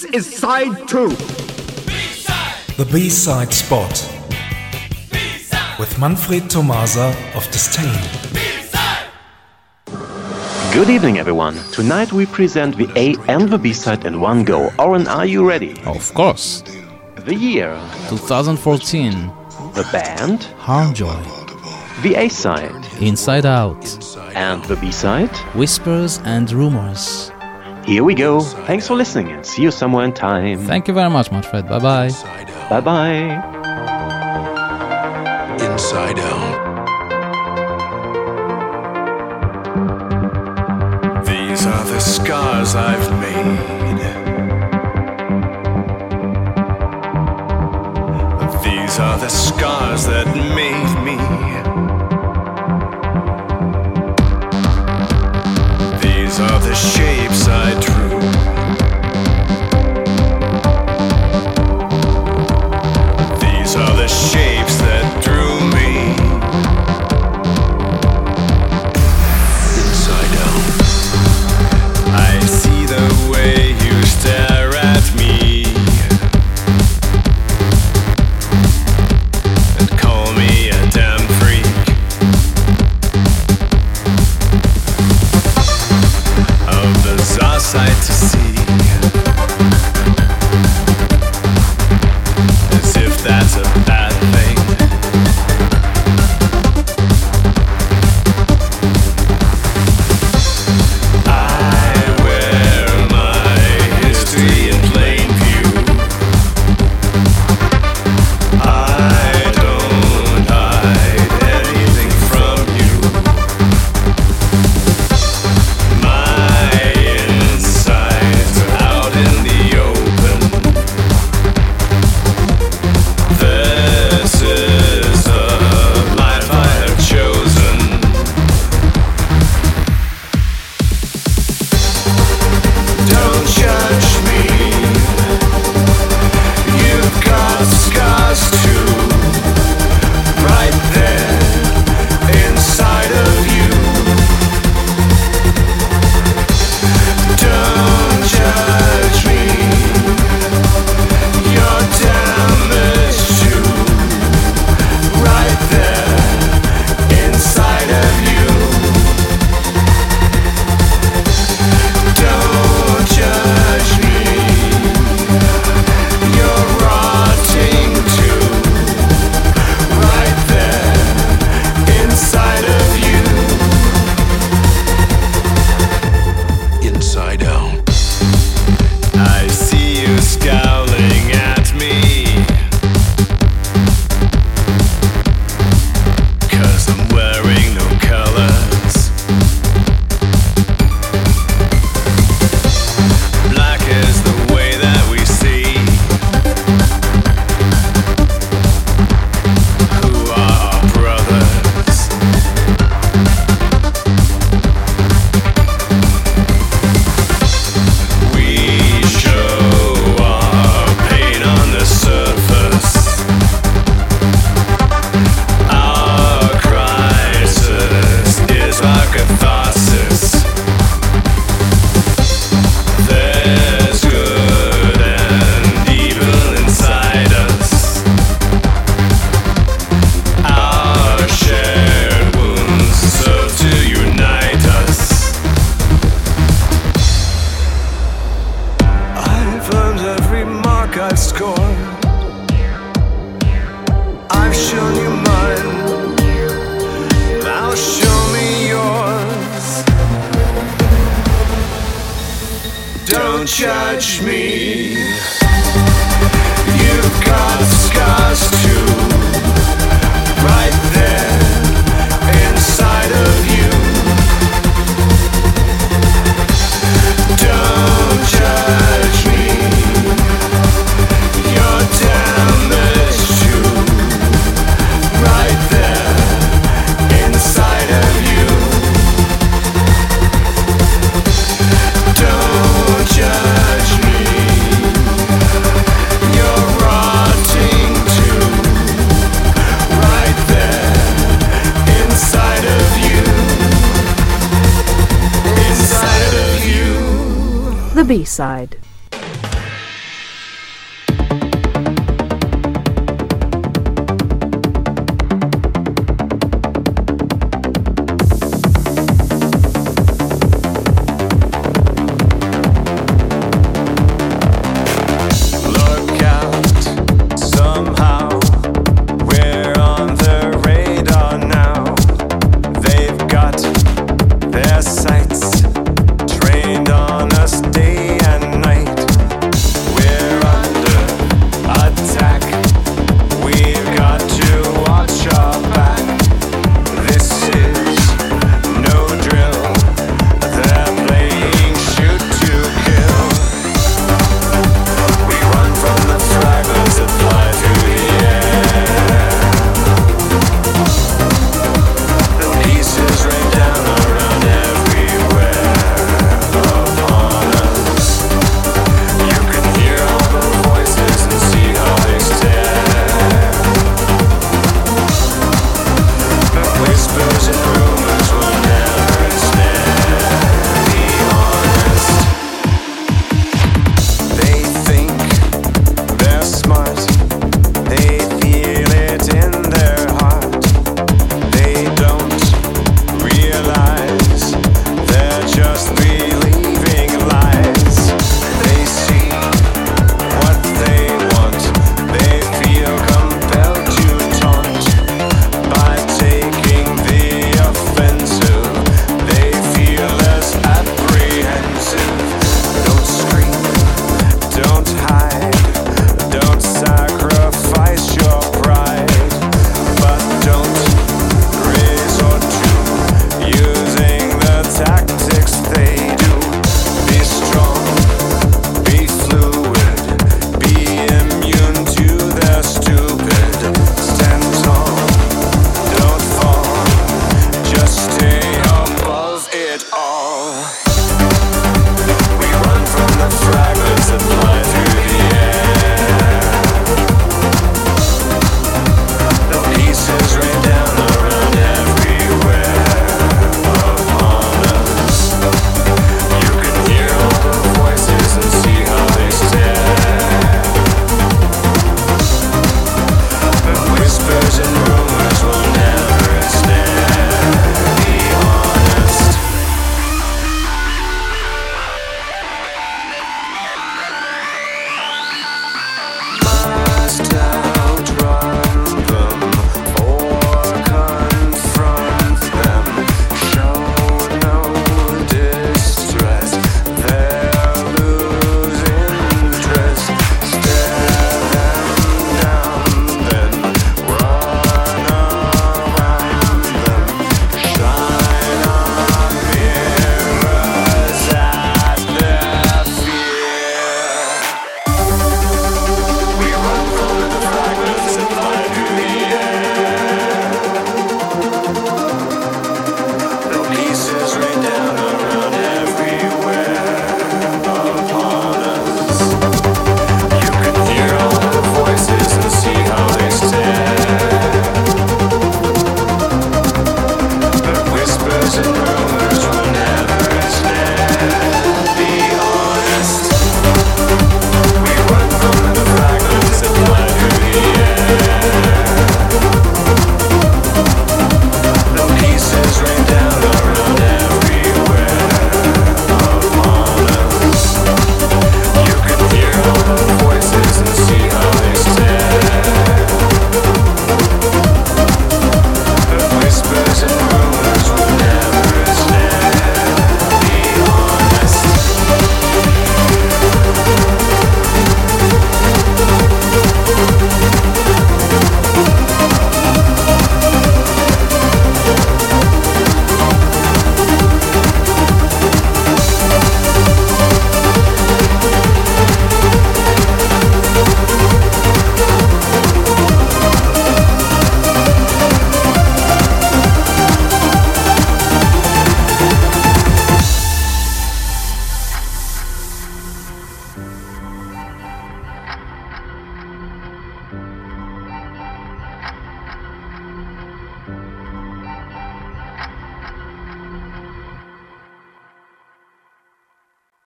This is side two. The B-side spot with Manfred Tomasa of Disdain. Good evening, everyone. Tonight we present the A and the B side in one go. Oren, are you ready? Of course. The year, 2014. the band, Harmjoy. the A side, Inside Out. and the B side. Whispers and Rumors. Here we go. Thanks for listening and see you somewhere in time. Thank you very much, Manfred. Bye bye. Bye bye. Inside Out. These are the scars I've Are the shapes I drew. That's a bad thing. Don't judge me. You've got scars too, Inside Oh.